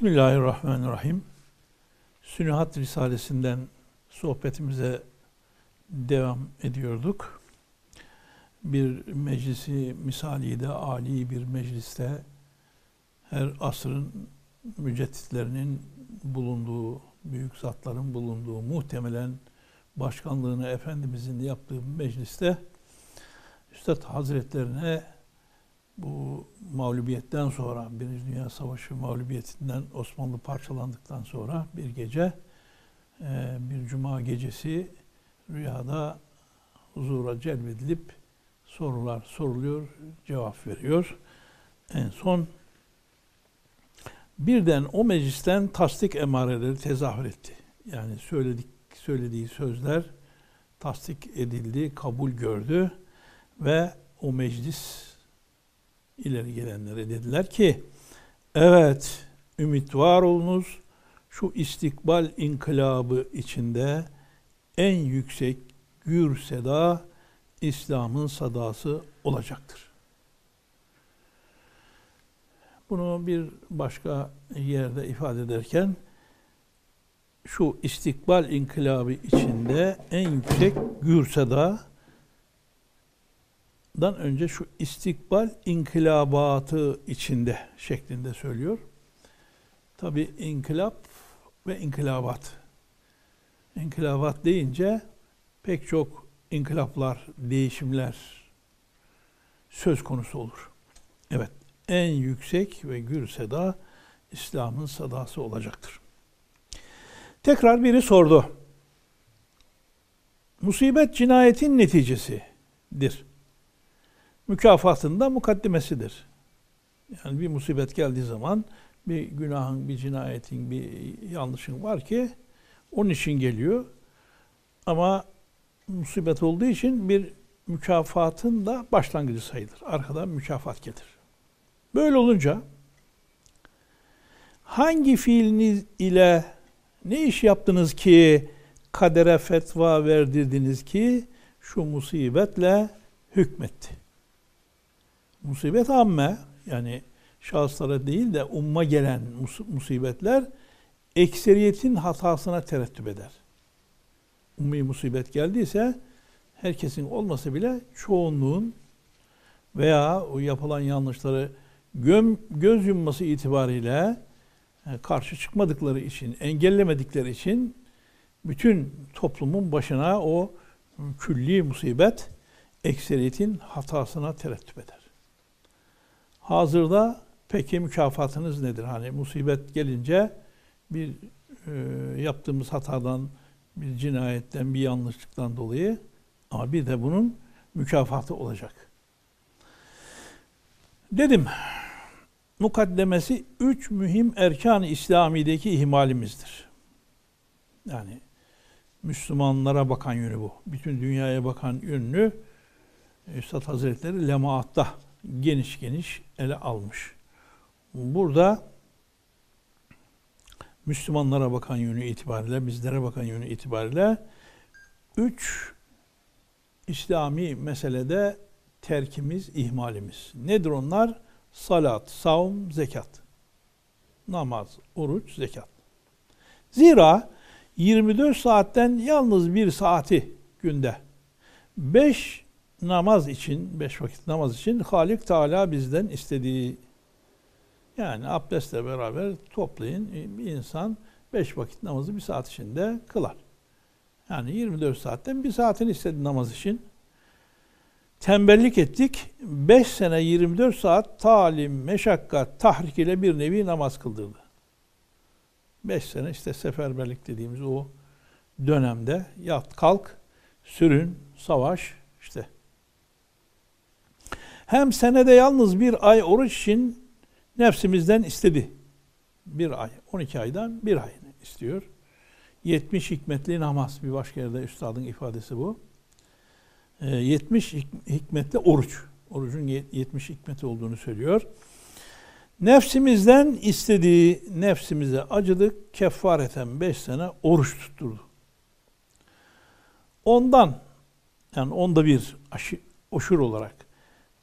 Bismillahirrahmanirrahim. Sünihat Risalesinden sohbetimize devam ediyorduk. Bir meclisi misali de âli bir mecliste her asrın mücedditlerinin bulunduğu, büyük zatların bulunduğu, muhtemelen başkanlığını Efendimizin yaptığı mecliste Üstad Hazretlerine bu mağlubiyetten sonra, Birinci Dünya Savaşı mağlubiyetinden Osmanlı parçalandıktan sonra bir gece, e, bir cuma gecesi rüyada huzura celbedilip sorular soruluyor, cevap veriyor. En son birden o meclisten tasdik emareleri tezahür etti. Yani söyledik söylediği sözler tasdik edildi, kabul gördü ve o meclis ileri gelenlere dediler ki evet ümit var olunuz şu istikbal inkılabı içinde en yüksek gür seda İslam'ın sadası olacaktır. Bunu bir başka yerde ifade ederken şu istikbal inkılabı içinde en yüksek gür seda dan önce şu istikbal inkılabatı içinde şeklinde söylüyor. Tabi inkılap ve inkılabat. İnkılabat deyince pek çok inkılaplar, değişimler söz konusu olur. Evet, en yüksek ve gür seda İslam'ın sadası olacaktır. Tekrar biri sordu. Musibet cinayetin neticesidir mükafatında mukaddimesidir. Yani bir musibet geldiği zaman bir günahın, bir cinayetin, bir yanlışın var ki onun için geliyor. Ama musibet olduğu için bir mükafatın da başlangıcı sayılır. Arkadan mükafat gelir. Böyle olunca hangi fiiliniz ile ne iş yaptınız ki kadere fetva verdirdiniz ki şu musibetle hükmetti? Musibet amme yani şahıslara değil de umma gelen musibetler ekseriyetin hatasına terettüp eder. Ummi musibet geldiyse herkesin olmasa bile çoğunluğun veya o yapılan yanlışları göm, göz yumması itibariyle e, karşı çıkmadıkları için, engellemedikleri için bütün toplumun başına o külli musibet ekseriyetin hatasına terettüp eder. Hazırda peki mükafatınız nedir? Hani musibet gelince bir e, yaptığımız hatadan, bir cinayetten, bir yanlışlıktan dolayı ama bir de bunun mükafatı olacak. Dedim, mukaddemesi üç mühim erkan-ı İslami'deki ihmalimizdir. Yani Müslümanlara bakan yönü bu. Bütün dünyaya bakan yönünü Üstad Hazretleri lemaatta geniş geniş ele almış. Burada Müslümanlara bakan yönü itibariyle, bizlere bakan yönü itibariyle üç İslami meselede terkimiz, ihmalimiz. Nedir onlar? Salat, savm, zekat. Namaz, oruç, zekat. Zira 24 saatten yalnız bir saati günde 5 namaz için, beş vakit namaz için Halik Teala bizden istediği yani abdestle beraber toplayın bir insan beş vakit namazı bir saat içinde kılar. Yani 24 saatten bir saatini istedi namaz için. Tembellik ettik. 5 sene 24 saat talim, meşakkat, tahrik ile bir nevi namaz kıldırdı. 5 sene işte seferberlik dediğimiz o dönemde yat kalk, sürün, savaş işte hem senede yalnız bir ay oruç için nefsimizden istedi. Bir ay, 12 aydan bir ay istiyor. 70 hikmetli namaz bir başka yerde üstadın ifadesi bu. 70 ee, hikmetli oruç. Orucun 70 hikmeti olduğunu söylüyor. Nefsimizden istediği nefsimize acıdık. Kefareten 5 sene oruç tutturdu. Ondan yani onda bir aşı, oşur olarak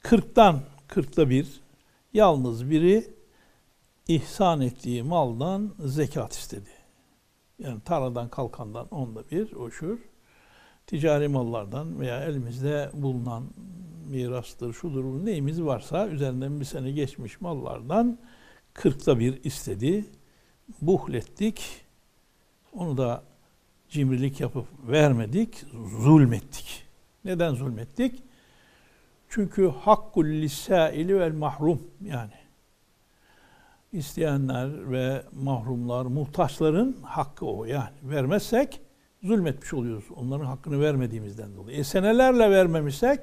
40'tan 40'ta bir yalnız biri ihsan ettiği maldan zekat istedi. Yani taradan kalkandan onda bir oşur. Ticari mallardan veya elimizde bulunan mirastır, şudur, bu neyimiz varsa üzerinden bir sene geçmiş mallardan kırkta bir istedi. Buhlettik. Onu da cimrilik yapıp vermedik, zulmettik. Neden zulmettik? Çünkü hakkul lisaili vel mahrum yani isteyenler ve mahrumlar, muhtaçların hakkı o yani. Vermezsek zulmetmiş oluyoruz. Onların hakkını vermediğimizden dolayı. E senelerle vermemişsek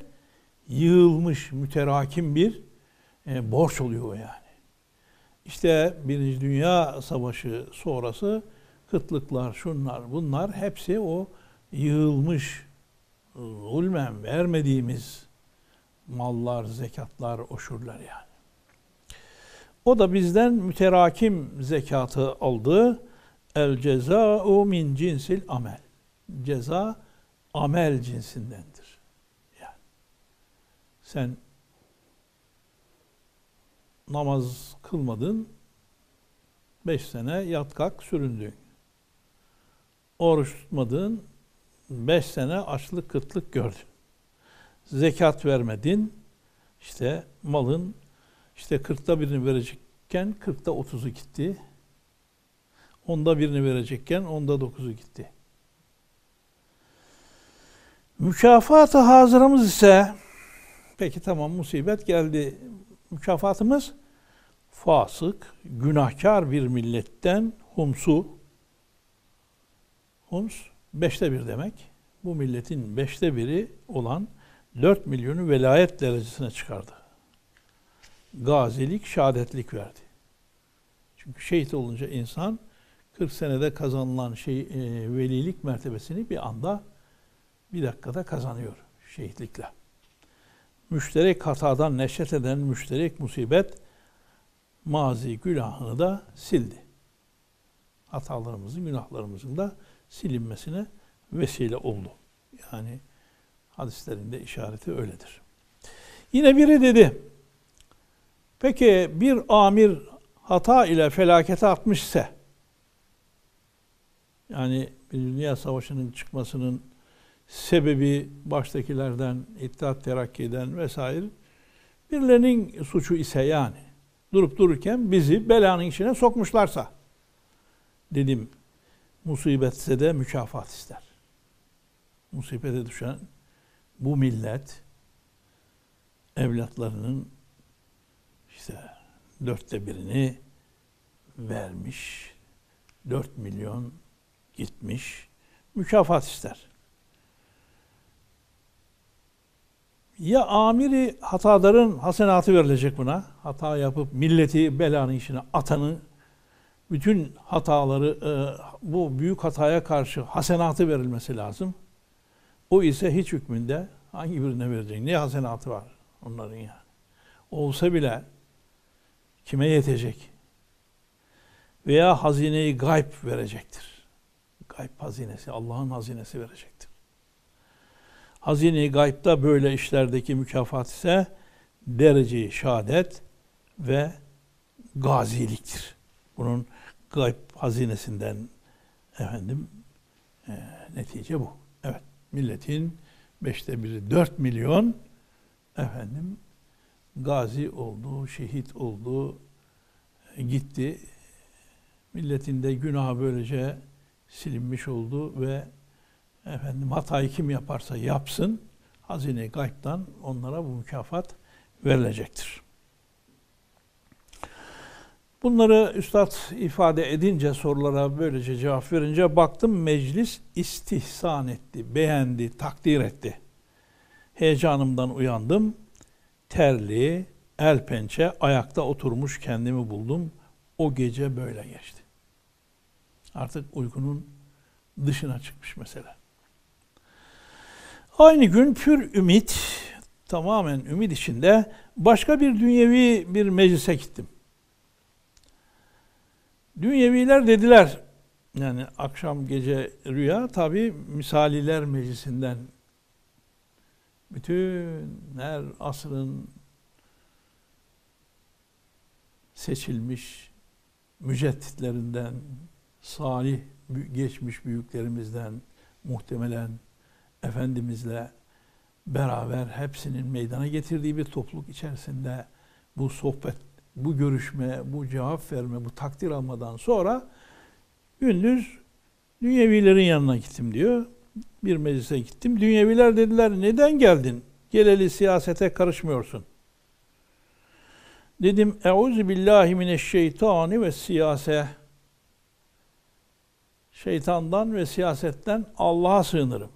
yığılmış, müterakim bir e, borç oluyor o yani. İşte Birinci Dünya Savaşı sonrası kıtlıklar, şunlar, bunlar hepsi o yığılmış, zulmen vermediğimiz mallar, zekatlar, oşurlar yani. O da bizden müterakim zekatı aldı. El ceza'u min cinsil amel. Ceza amel cinsindendir. Yani sen namaz kılmadın, beş sene yat kalk süründün. Oruç tutmadın, beş sene açlık kıtlık gördün. Zekat vermedin, işte malın işte kırkta birini verecekken kırkta otuzu gitti. Onda birini verecekken onda dokuzu gitti. Mükafatı hazırımız ise peki tamam musibet geldi. Mükafatımız fasık, günahkar bir milletten humsu. Hums beşte bir demek. Bu milletin beşte biri olan dört milyonu velayet derecesine çıkardı gazilik, şehadetlik verdi. Çünkü şehit olunca insan 40 senede kazanılan şey e, velilik mertebesini bir anda bir dakikada kazanıyor şehitlikle. Müşterek hatadan neşet eden müşterek musibet mazi günahını da sildi. Hatalarımızın, günahlarımızın da silinmesine vesile oldu. Yani hadislerinde işareti öyledir. Yine biri dedi, Peki bir amir hata ile felakete atmışsa yani bir dünya savaşının çıkmasının sebebi baştakilerden, İttihat Terakki'den vesaire birilerinin suçu ise yani durup dururken bizi belanın içine sokmuşlarsa dedim musibetse de mükafat ister. Musibete düşen bu millet evlatlarının işte dörtte birini vermiş. Dört milyon gitmiş. Mükafat ister. Ya amiri hataların hasenatı verilecek buna. Hata yapıp milleti belanın içine atanı bütün hataları e, bu büyük hataya karşı hasenatı verilmesi lazım. O ise hiç hükmünde hangi birine verecek? Ne hasenatı var onların yani. Olsa bile kime yetecek? Veya hazineyi gayb verecektir. Gayb hazinesi, Allah'ın hazinesi verecektir. Hazine-i gaybda böyle işlerdeki mükafat ise dereceyi şehadet ve gaziliktir. Bunun gayb hazinesinden efendim e, netice bu. Evet, milletin beşte biri dört milyon efendim gazi oldu, şehit oldu, gitti. Milletin de günahı böylece silinmiş oldu ve efendim hatayı kim yaparsa yapsın hazine gaybtan onlara bu mükafat verilecektir. Bunları üstad ifade edince sorulara böylece cevap verince baktım meclis istihsan etti, beğendi, takdir etti. Heyecanımdan uyandım terli, el pençe, ayakta oturmuş kendimi buldum. O gece böyle geçti. Artık uykunun dışına çıkmış mesela. Aynı gün pür ümit, tamamen ümit içinde başka bir dünyevi bir meclise gittim. Dünyeviler dediler, yani akşam gece rüya tabi misaliler meclisinden. Bütün her asrın seçilmiş mücedditlerinden, salih geçmiş büyüklerimizden muhtemelen Efendimizle beraber hepsinin meydana getirdiği bir topluluk içerisinde bu sohbet, bu görüşme, bu cevap verme, bu takdir almadan sonra gündüz dünyevilerin yanına gittim diyor. Bir meclise gittim. Dünyeviler dediler neden geldin? Geleli siyasete karışmıyorsun. Dedim Euzu billahi mineşşeytani ve siyase. Şeytandan ve siyasetten Allah'a sığınırım.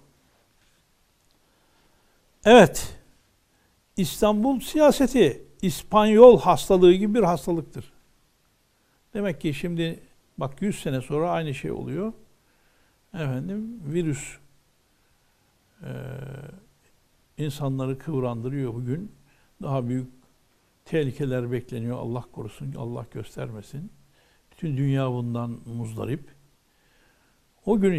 Evet. İstanbul siyaseti İspanyol hastalığı gibi bir hastalıktır. Demek ki şimdi bak 100 sene sonra aynı şey oluyor. Efendim virüs e, insanları kıvrandırıyor bugün. Daha büyük tehlikeler bekleniyor. Allah korusun, Allah göstermesin. Bütün dünya bundan muzdarip. O gün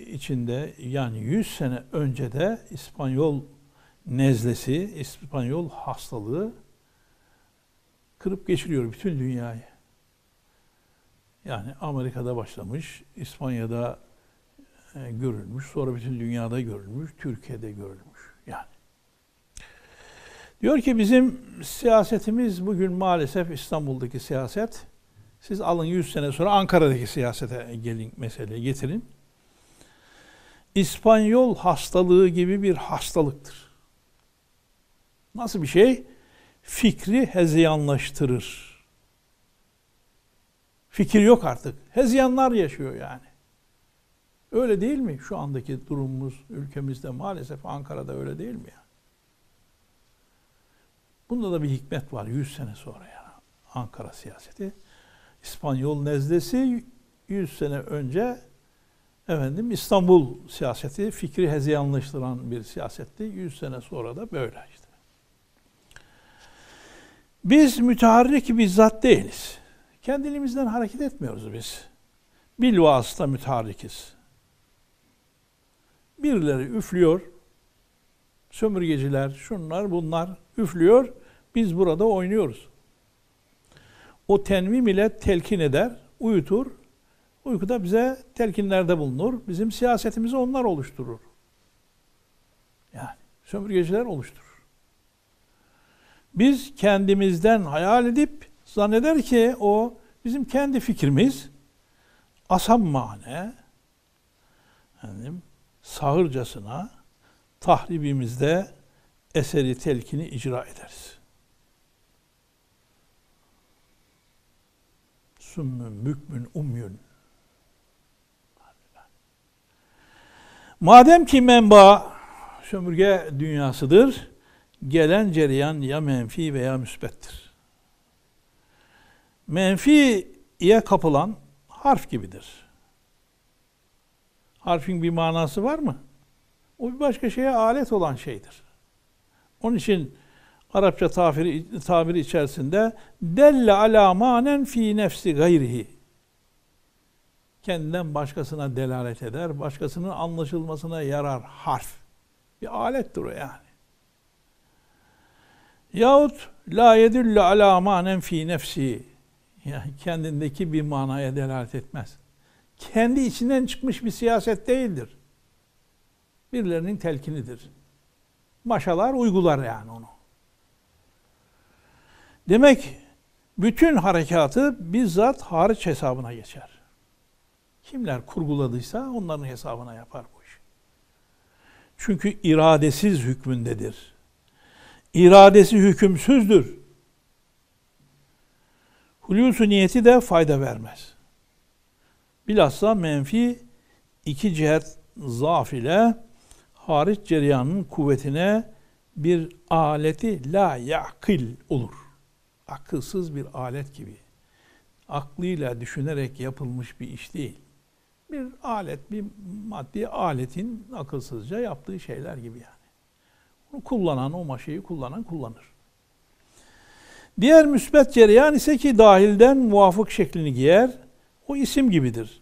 içinde yani 100 sene önce de İspanyol nezlesi, İspanyol hastalığı kırıp geçiriyor bütün dünyayı. Yani Amerika'da başlamış, İspanya'da e, görülmüş, sonra bütün dünyada görülmüş, Türkiye'de görülmüş. Yani diyor ki bizim siyasetimiz bugün maalesef İstanbul'daki siyaset. Siz alın 100 sene sonra Ankara'daki siyasete gelin meseleyi getirin. İspanyol hastalığı gibi bir hastalıktır. Nasıl bir şey? Fikri hezeyanlaştırır. Fikir yok artık. Hezeyanlar yaşıyor yani. Öyle değil mi? Şu andaki durumumuz ülkemizde maalesef Ankara'da öyle değil mi ya? Bunda da bir hikmet var 100 sene sonra ya. Ankara siyaseti. İspanyol nezlesi 100 sene önce efendim İstanbul siyaseti fikri hezeyanlaştıran bir siyasetti. 100 sene sonra da böyle işte. Biz müteharrik bir zat değiliz. Kendiliğimizden hareket etmiyoruz biz. Bil vasıta müteharrikiz. Birileri üflüyor, sömürgeciler, şunlar bunlar üflüyor, biz burada oynuyoruz. O tenvim ile telkin eder, uyutur, uykuda bize telkinlerde bulunur, bizim siyasetimizi onlar oluşturur. Yani sömürgeciler oluşturur. Biz kendimizden hayal edip zanneder ki o bizim kendi fikrimiz asam mane efendim, sağırcasına tahribimizde eseri telkini icra ederiz. Sümmün, bükmün, umyün. Madem ki menba sömürge dünyasıdır, gelen cereyan ya menfi veya müsbettir. Menfiye kapılan harf gibidir. Harfin bir manası var mı? O bir başka şeye alet olan şeydir. Onun için Arapça tabiri, tabiri içerisinde delle ala manen fi nefsi gayrihi kendinden başkasına delalet eder, başkasının anlaşılmasına yarar harf. Bir alettir o yani. Yahut la yedülle ala manen fi nefsi. Yani kendindeki bir manaya delalet etmez. Kendi içinden çıkmış bir siyaset değildir. Birilerinin telkinidir. Maşalar uygular yani onu. Demek bütün harekatı bizzat hariç hesabına geçer. Kimler kurguladıysa onların hesabına yapar bu iş. Çünkü iradesiz hükmündedir iradesi hükümsüzdür. Hulusu niyeti de fayda vermez. Bilhassa menfi iki cihet zaaf ile hariç cereyanın kuvvetine bir aleti la yakil olur. Akılsız bir alet gibi. Aklıyla düşünerek yapılmış bir iş değil. Bir alet, bir maddi aletin akılsızca yaptığı şeyler gibi yani. Bunu kullanan, o maşayı kullanan kullanır. Diğer müsbet cereyan ise ki dahilden muvafık şeklini giyer. O isim gibidir.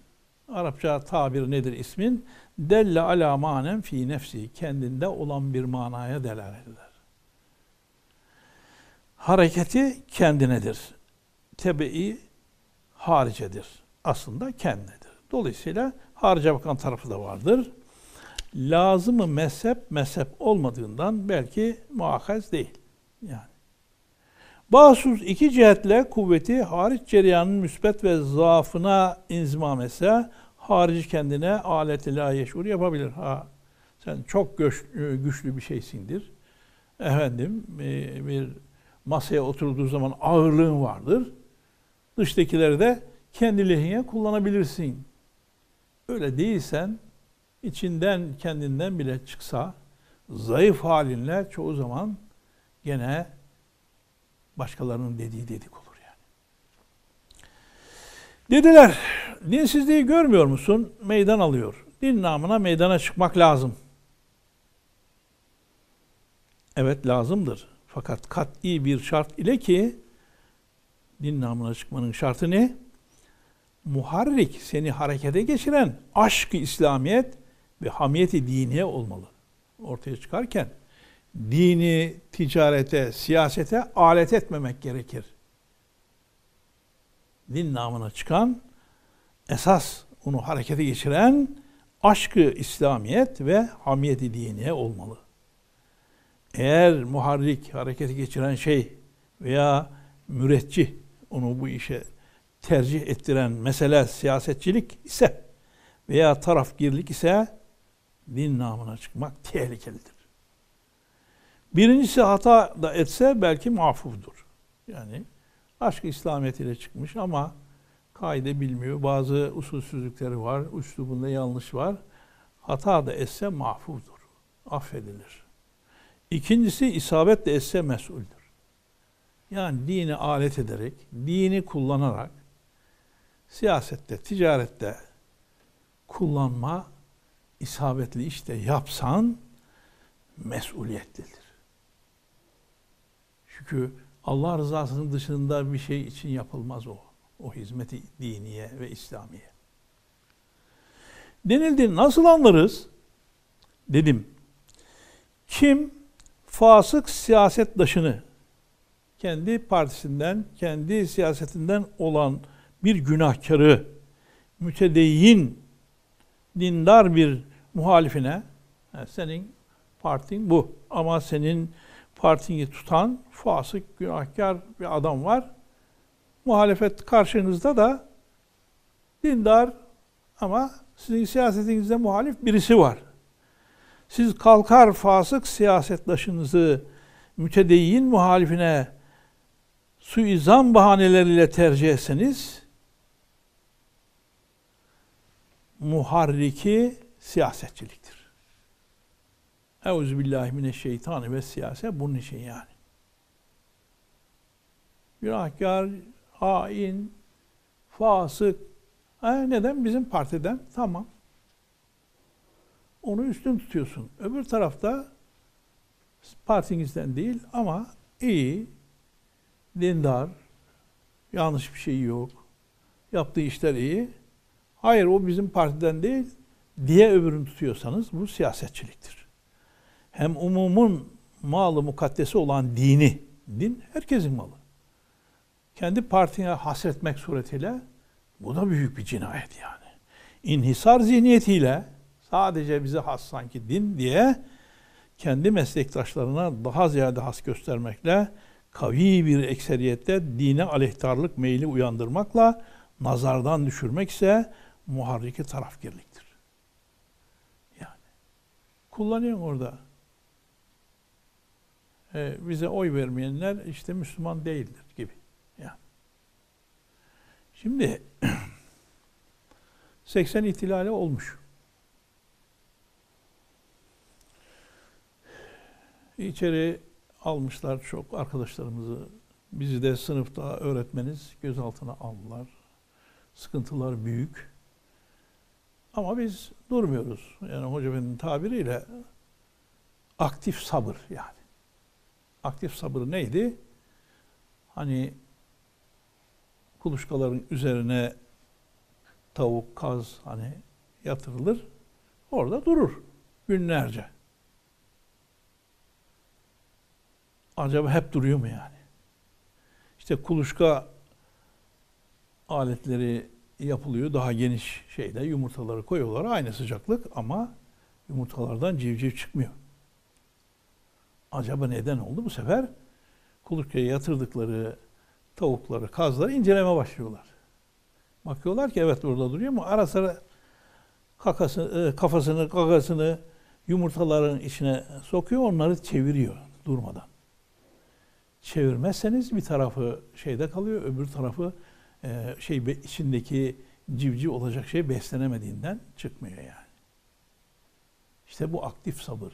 Arapça tabir nedir ismin? Delle ala manen fi nefsi. Kendinde olan bir manaya delalet eder. Hareketi kendinedir. Tebe'i haricedir. Aslında kendidir. Dolayısıyla harice bakan tarafı da vardır. Lazımı mezhep mezhep olmadığından belki muakkaz değil. Yani. Bahsus iki cihetle kuvveti hariç cereyanın müsbet ve zaafına inzimam etse harici kendine alet la yeşur yapabilir. Ha, sen çok güçlü, güçlü bir şeysindir. Efendim e, bir masaya oturduğu zaman ağırlığın vardır. Dıştakileri de kendi lehine kullanabilirsin. Öyle değilsen içinden kendinden bile çıksa zayıf halinle çoğu zaman gene başkalarının dediği dedik olur yani. Dediler, dinsizliği görmüyor musun? Meydan alıyor. Din namına meydana çıkmak lazım. Evet lazımdır. Fakat kat'i bir şart ile ki din namına çıkmanın şartı ne? Muharrik, seni harekete geçiren aşk-ı İslamiyet ve hamiyeti diniye olmalı. Ortaya çıkarken dini ticarete, siyasete alet etmemek gerekir. Din namına çıkan esas onu harekete geçiren aşkı İslamiyet ve hamiyeti diniye olmalı. Eğer muharrik harekete geçiren şey veya müreccih onu bu işe tercih ettiren mesele siyasetçilik ise veya tarafgirlik ise din namına çıkmak tehlikelidir. Birincisi hata da etse belki mahfuvdur. Yani aşk İslamiyet ile çıkmış ama kaide bilmiyor. Bazı usulsüzlükleri var. Üslubunda yanlış var. Hata da etse mahfuvdur. Affedilir. İkincisi isabet de etse mesuldür. Yani dini alet ederek, dini kullanarak siyasette, ticarette kullanma isabetli işte yapsan mesuliyetlidir. Çünkü Allah rızasının dışında bir şey için yapılmaz o. O hizmeti diniye ve İslamiye. Denildi nasıl anlarız? Dedim. Kim fasık siyasetdaşını kendi partisinden, kendi siyasetinden olan bir günahkarı mütedeyyin dindar bir muhalifine yani senin partin bu ama senin partini tutan fasık, günahkar bir adam var. Muhalefet karşınızda da dindar ama sizin siyasetinizde muhalif birisi var. Siz kalkar fasık siyasetlaşınızı mütedeyyin muhalifine suizan bahaneleriyle tercih etseniz muharriki siyasetçiliktir. Euzubillahimineşşeytanı ve siyaset bunun için yani. Günahkar, hain, fasık. E neden? Bizim partiden. Tamam. Onu üstün tutuyorsun. Öbür tarafta partinizden değil ama iyi, dindar, yanlış bir şey yok. Yaptığı işler iyi. Hayır o bizim partiden değil diye öbürünü tutuyorsanız bu siyasetçiliktir hem umumun malı mukaddesi olan dini, din herkesin malı. Kendi partine hasretmek suretiyle bu da büyük bir cinayet yani. İnhisar zihniyetiyle sadece bize has sanki din diye kendi meslektaşlarına daha ziyade has göstermekle kavi bir ekseriyette dine aleyhtarlık meyli uyandırmakla nazardan düşürmek ise muharriki tarafgirliktir. Yani kullanıyorsun orada e, bize oy vermeyenler işte Müslüman değildir gibi. Yani. Şimdi 80 ihtilali olmuş. İçeri almışlar çok arkadaşlarımızı. Bizi de sınıfta öğretmeniz gözaltına aldılar. Sıkıntılar büyük. Ama biz durmuyoruz. Yani hoca benim tabiriyle aktif sabır yani aktif sabır neydi? Hani kuluçkaların üzerine tavuk, kaz hani yatırılır. Orada durur günlerce. Acaba hep duruyor mu yani? İşte kuluçka aletleri yapılıyor. Daha geniş şeyde yumurtaları koyuyorlar. Aynı sıcaklık ama yumurtalardan civciv çıkmıyor. Acaba neden oldu bu sefer? Kuluçkaya yatırdıkları tavukları, kazları inceleme başlıyorlar. Bakıyorlar ki evet burada duruyor ama ara sıra kakası, e, kafasını, kakasını yumurtaların içine sokuyor, onları çeviriyor durmadan. Çevirmezseniz bir tarafı şeyde kalıyor, öbür tarafı e, şey içindeki civciv olacak şey beslenemediğinden çıkmıyor yani. İşte bu aktif sabır.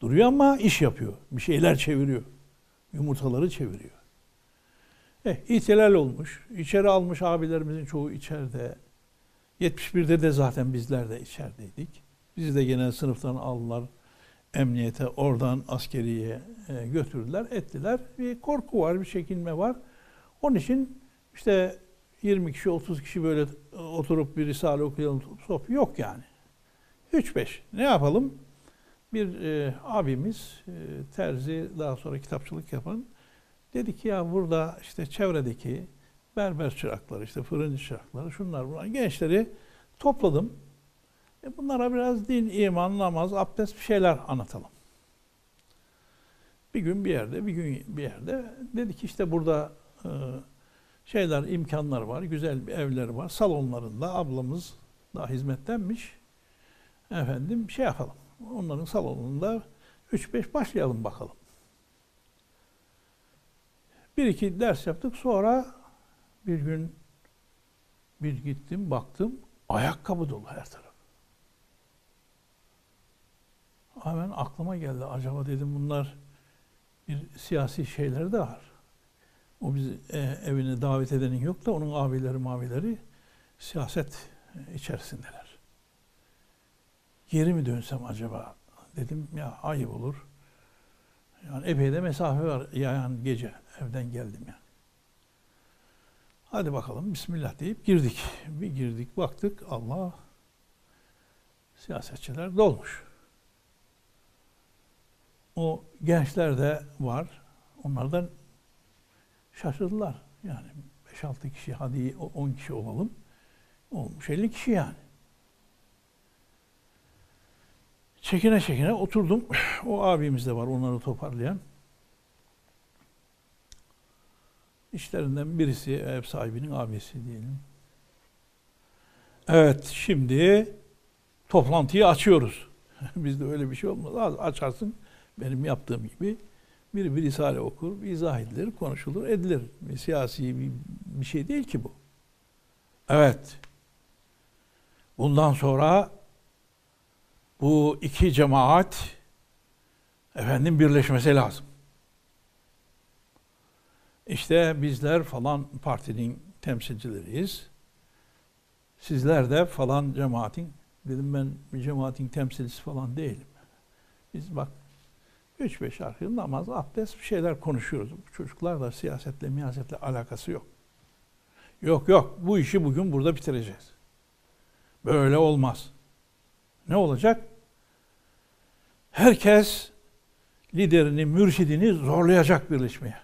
Duruyor ama iş yapıyor. Bir şeyler çeviriyor. Yumurtaları çeviriyor. Eh, ihtilal olmuş. İçeri almış abilerimizin çoğu içeride. 71'de de zaten bizler de içerideydik. Bizi de genel sınıftan aldılar. Emniyete, oradan askeriye e, götürdüler, ettiler. Bir korku var, bir çekinme var. Onun için işte 20 kişi, 30 kişi böyle oturup bir risale okuyalım, sohbet yok yani. 3-5. Ne yapalım? Bir e, abimiz, e, terzi, daha sonra kitapçılık yapan, dedi ki ya burada işte çevredeki berber çırakları, işte fırıncı çırakları, şunlar bunlar, gençleri topladım. E bunlara biraz din, iman, namaz, abdest bir şeyler anlatalım. Bir gün bir yerde, bir gün bir yerde dedi ki işte burada e, şeyler, imkanlar var, güzel bir evler var. Salonlarında ablamız daha hizmettenmiş. Efendim şey yapalım. Onların salonunda 3-5 başlayalım bakalım. Bir iki ders yaptık. Sonra bir gün bir gittim baktım ayakkabı dolu her taraf. Hemen aklıma geldi. Acaba dedim bunlar bir siyasi şeyleri de var. O bizi e, evine davet edenin yok da onun abileri mavileri siyaset içerisindeler. Geri mi dönsem acaba dedim ya ayıp olur. Yani epey de mesafe var yani gece evden geldim yani. Hadi bakalım Bismillah deyip girdik. Bir girdik baktık Allah siyasetçiler dolmuş. O gençler de var. Onlardan şaşırdılar. Yani 5-6 kişi hadi 10 kişi olalım. Olmuş 50 kişi yani. Çekine çekine oturdum. O abimiz de var onları toparlayan. İşlerinden birisi ev sahibinin abisi diyelim. Evet şimdi toplantıyı açıyoruz. Bizde öyle bir şey olmaz. Az açarsın benim yaptığım gibi bir bir risale okur, bir izah edilir, konuşulur, edilir. Siyasi bir, bir şey değil ki bu. Evet. Bundan sonra bu iki cemaat efendim birleşmesi lazım. İşte bizler falan partinin temsilcileriyiz. Sizler de falan cemaatin, dedim ben bir cemaatin temsilcisi falan değilim. Biz bak üç beş arkadaş namaz, abdest bir şeyler konuşuyoruz. Bu çocuklar da siyasetle, miyasetle alakası yok. Yok yok bu işi bugün burada bitireceğiz. Böyle olmaz. Ne olacak? Herkes liderini, mürşidini zorlayacak birleşmeye.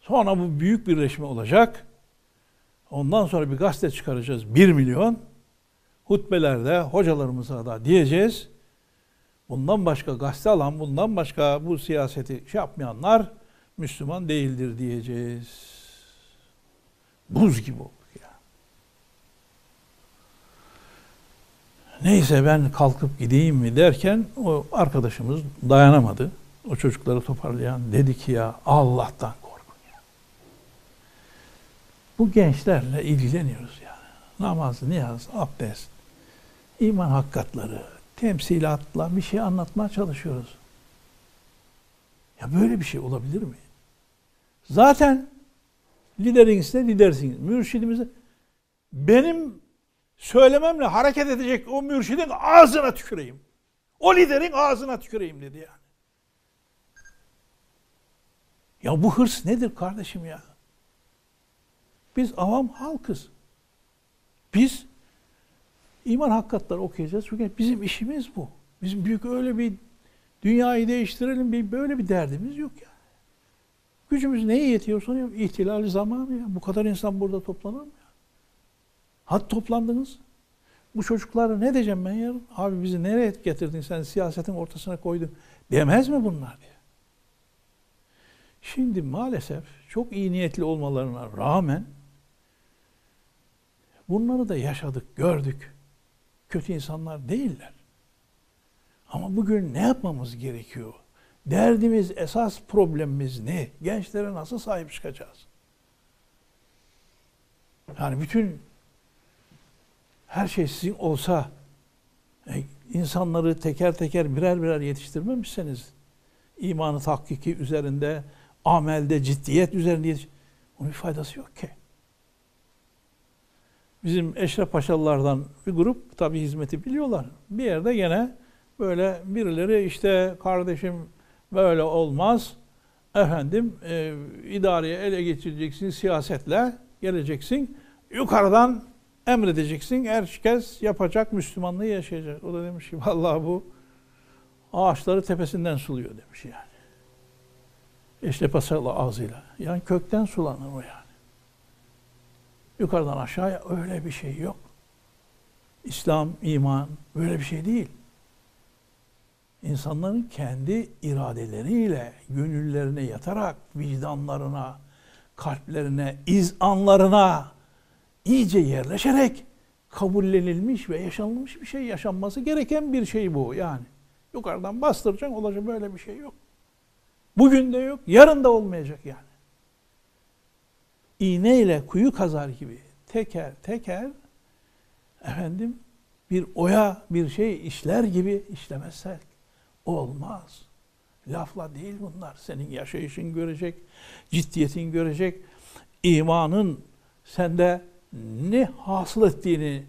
Sonra bu büyük birleşme olacak. Ondan sonra bir gazete çıkaracağız. Bir milyon. Hutbelerde hocalarımıza da diyeceğiz. Bundan başka gazete alan, bundan başka bu siyaseti şey yapmayanlar Müslüman değildir diyeceğiz. Buz gibi olduk ya. Neyse ben kalkıp gideyim mi derken o arkadaşımız dayanamadı. O çocukları toparlayan dedi ki ya Allah'tan bu gençlerle ilgileniyoruz yani. Namaz, niyaz, abdest, iman hakikatları, temsilatla bir şey anlatmaya çalışıyoruz. Ya böyle bir şey olabilir mi? Zaten lideriniz de lidersiniz. Mürşidimiz benim söylememle hareket edecek o mürşidin ağzına tüküreyim. O liderin ağzına tüküreyim dedi yani. Ya bu hırs nedir kardeşim ya? Biz avam halkız. Biz iman hakikatları okuyacağız. Çünkü bizim işimiz bu. Bizim büyük öyle bir dünyayı değiştirelim bir böyle bir derdimiz yok yani. Gücümüz neye yetiyor soruyorum. İhtilali zamanı ya. Bu kadar insan burada toplanır mı ya? Hadi toplandınız. Bu çocuklara ne diyeceğim ben yarın? Abi bizi nereye getirdin sen siyasetin ortasına koydun. Demez mi bunlar diye. Şimdi maalesef çok iyi niyetli olmalarına rağmen bunları da yaşadık, gördük. Kötü insanlar değiller. Ama bugün ne yapmamız gerekiyor? Derdimiz, esas problemimiz ne? Gençlere nasıl sahip çıkacağız? Yani bütün her şey sizin olsa e, insanları teker teker birer birer yetiştirmemişseniz imanı tahkiki üzerinde, amelde, ciddiyet üzerinde yetiş onun bir faydası yok ki. Bizim Eşref Paşalılardan bir grup tabi hizmeti biliyorlar. Bir yerde gene böyle birileri işte kardeşim böyle olmaz. Efendim e, idareye ele geçireceksin siyasetle geleceksin. Yukarıdan emredeceksin. Herkes yapacak, Müslümanlığı yaşayacak. O da demiş ki vallahi bu ağaçları tepesinden suluyor demiş yani. İşte pasalı ağzıyla. Yani kökten sulanır o yani. Yukarıdan aşağıya öyle bir şey yok. İslam, iman böyle bir şey değil. İnsanların kendi iradeleriyle, gönüllerine yatarak, vicdanlarına, kalplerine, izanlarına iyice yerleşerek kabullenilmiş ve yaşanılmış bir şey yaşanması gereken bir şey bu yani. Yukarıdan bastıracaksın olacak böyle bir şey yok. Bugün de yok, yarın da olmayacak yani. İğneyle kuyu kazar gibi teker teker efendim bir oya bir şey işler gibi işlemezsek olmaz. Lafla değil bunlar. Senin yaşayışın görecek, ciddiyetin görecek, imanın sende ne hasıl ettiğini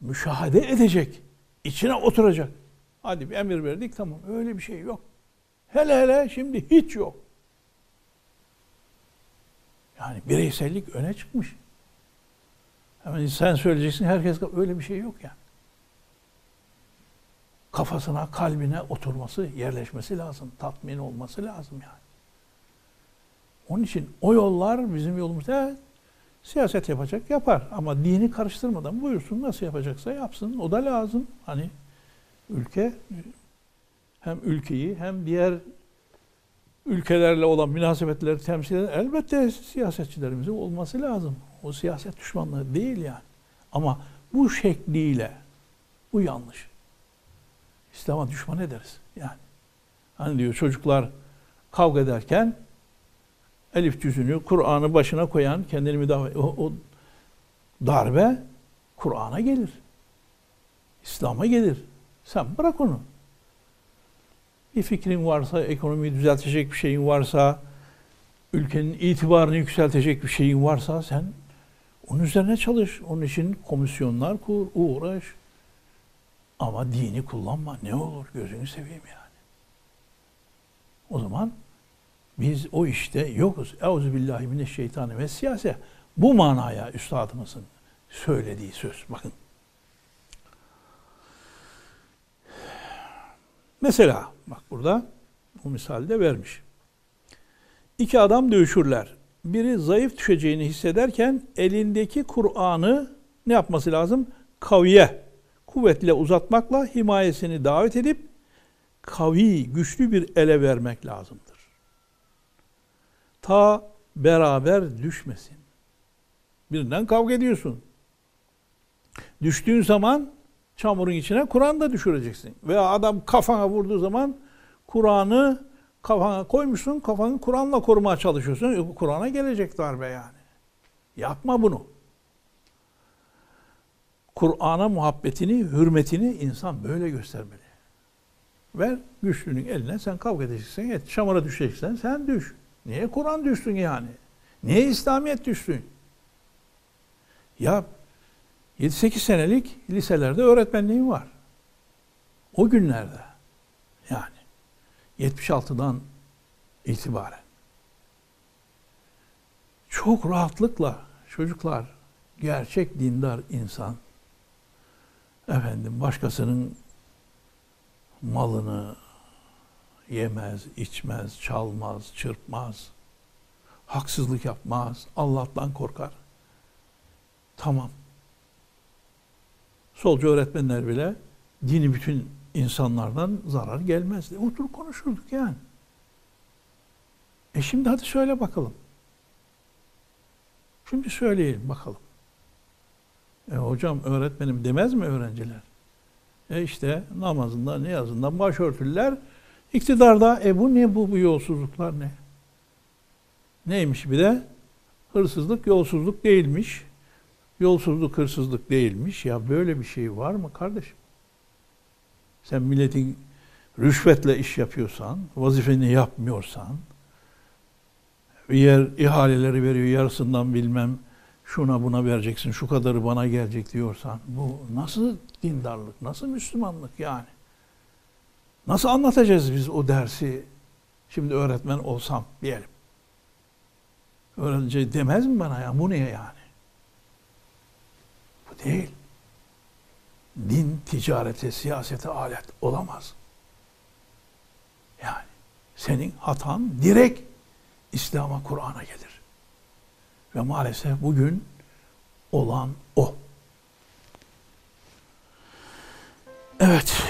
müşahede edecek, içine oturacak. Hadi bir emir verdik tamam öyle bir şey yok. Hele hele şimdi hiç yok. Yani bireysellik öne çıkmış. Hemen sen söyleyeceksin herkes öyle bir şey yok yani. Kafasına, kalbine oturması, yerleşmesi lazım. Tatmin olması lazım yani. Onun için o yollar bizim yolumuz. Evet, siyaset yapacak yapar ama dini karıştırmadan buyursun nasıl yapacaksa yapsın. O da lazım. Hani ülke hem ülkeyi hem diğer ülkelerle olan münasebetleri temsil eden elbette siyasetçilerimizin olması lazım. O siyaset düşmanlığı değil yani. Ama bu şekliyle bu yanlış. İslam'a düşman ederiz yani. Hani diyor çocuklar kavga ederken elif cüzünü Kur'an'ı başına koyan kendini müdafaa o, o darbe Kur'an'a gelir. İslam'a gelir. Sen bırak onu bir fikrin varsa, ekonomiyi düzeltecek bir şeyin varsa, ülkenin itibarını yükseltecek bir şeyin varsa sen onun üzerine çalış. Onun için komisyonlar kur, uğraş. Ama dini kullanma. Ne olur gözünü seveyim yani. O zaman biz o işte yokuz. Euzubillahimineşşeytanı ve siyase. Bu manaya üstadımızın söylediği söz. Bakın. Mesela bak burada bu misalde vermiş. İki adam dövüşürler. Biri zayıf düşeceğini hissederken elindeki Kur'an'ı ne yapması lazım? Kaviye, kuvvetle uzatmakla himayesini davet edip kavi, güçlü bir ele vermek lazımdır. Ta beraber düşmesin. Birinden kavga ediyorsun. Düştüğün zaman çamurun içine Kur'an da düşüreceksin. Veya adam kafana vurduğu zaman Kur'an'ı kafana koymuşsun, kafanı Kur'an'la korumaya çalışıyorsun. Kur'an'a gelecek darbe yani. Yapma bunu. Kur'an'a muhabbetini, hürmetini insan böyle göstermeli. Ver güçlünün eline sen kavga edeceksin, et. Çamura düşeceksen sen düş. Niye Kur'an düştün yani? Niye İslamiyet düştün? Ya 7-8 senelik liselerde öğretmenliğim var. O günlerde yani 76'dan itibaren çok rahatlıkla çocuklar gerçek dindar insan efendim başkasının malını yemez, içmez, çalmaz, çırpmaz. haksızlık yapmaz, Allah'tan korkar. Tamam. Solcu öğretmenler bile dini bütün insanlardan zarar gelmezdi. Oturup konuşurduk yani. E şimdi hadi söyle bakalım. Şimdi söyleyelim bakalım. E hocam öğretmenim demez mi öğrenciler? E işte namazında niyazında başörtüler iktidarda e bu ne bu bu yolsuzluklar ne? Neymiş bir de? Hırsızlık yolsuzluk değilmiş. Yolsuzluk hırsızlık değilmiş. Ya böyle bir şey var mı kardeşim? Sen milletin rüşvetle iş yapıyorsan, vazifeni yapmıyorsan, bir yer ihaleleri veriyor yarısından bilmem şuna buna vereceksin, şu kadarı bana gelecek diyorsan bu nasıl dindarlık, nasıl Müslümanlık yani? Nasıl anlatacağız biz o dersi? Şimdi öğretmen olsam diyelim. Öğrenci demez mi bana ya bu ne yani? Değil. Din ticarete, siyasete alet olamaz. Yani senin hatan direkt İslam'a, Kur'an'a gelir. Ve maalesef bugün olan o. Evet.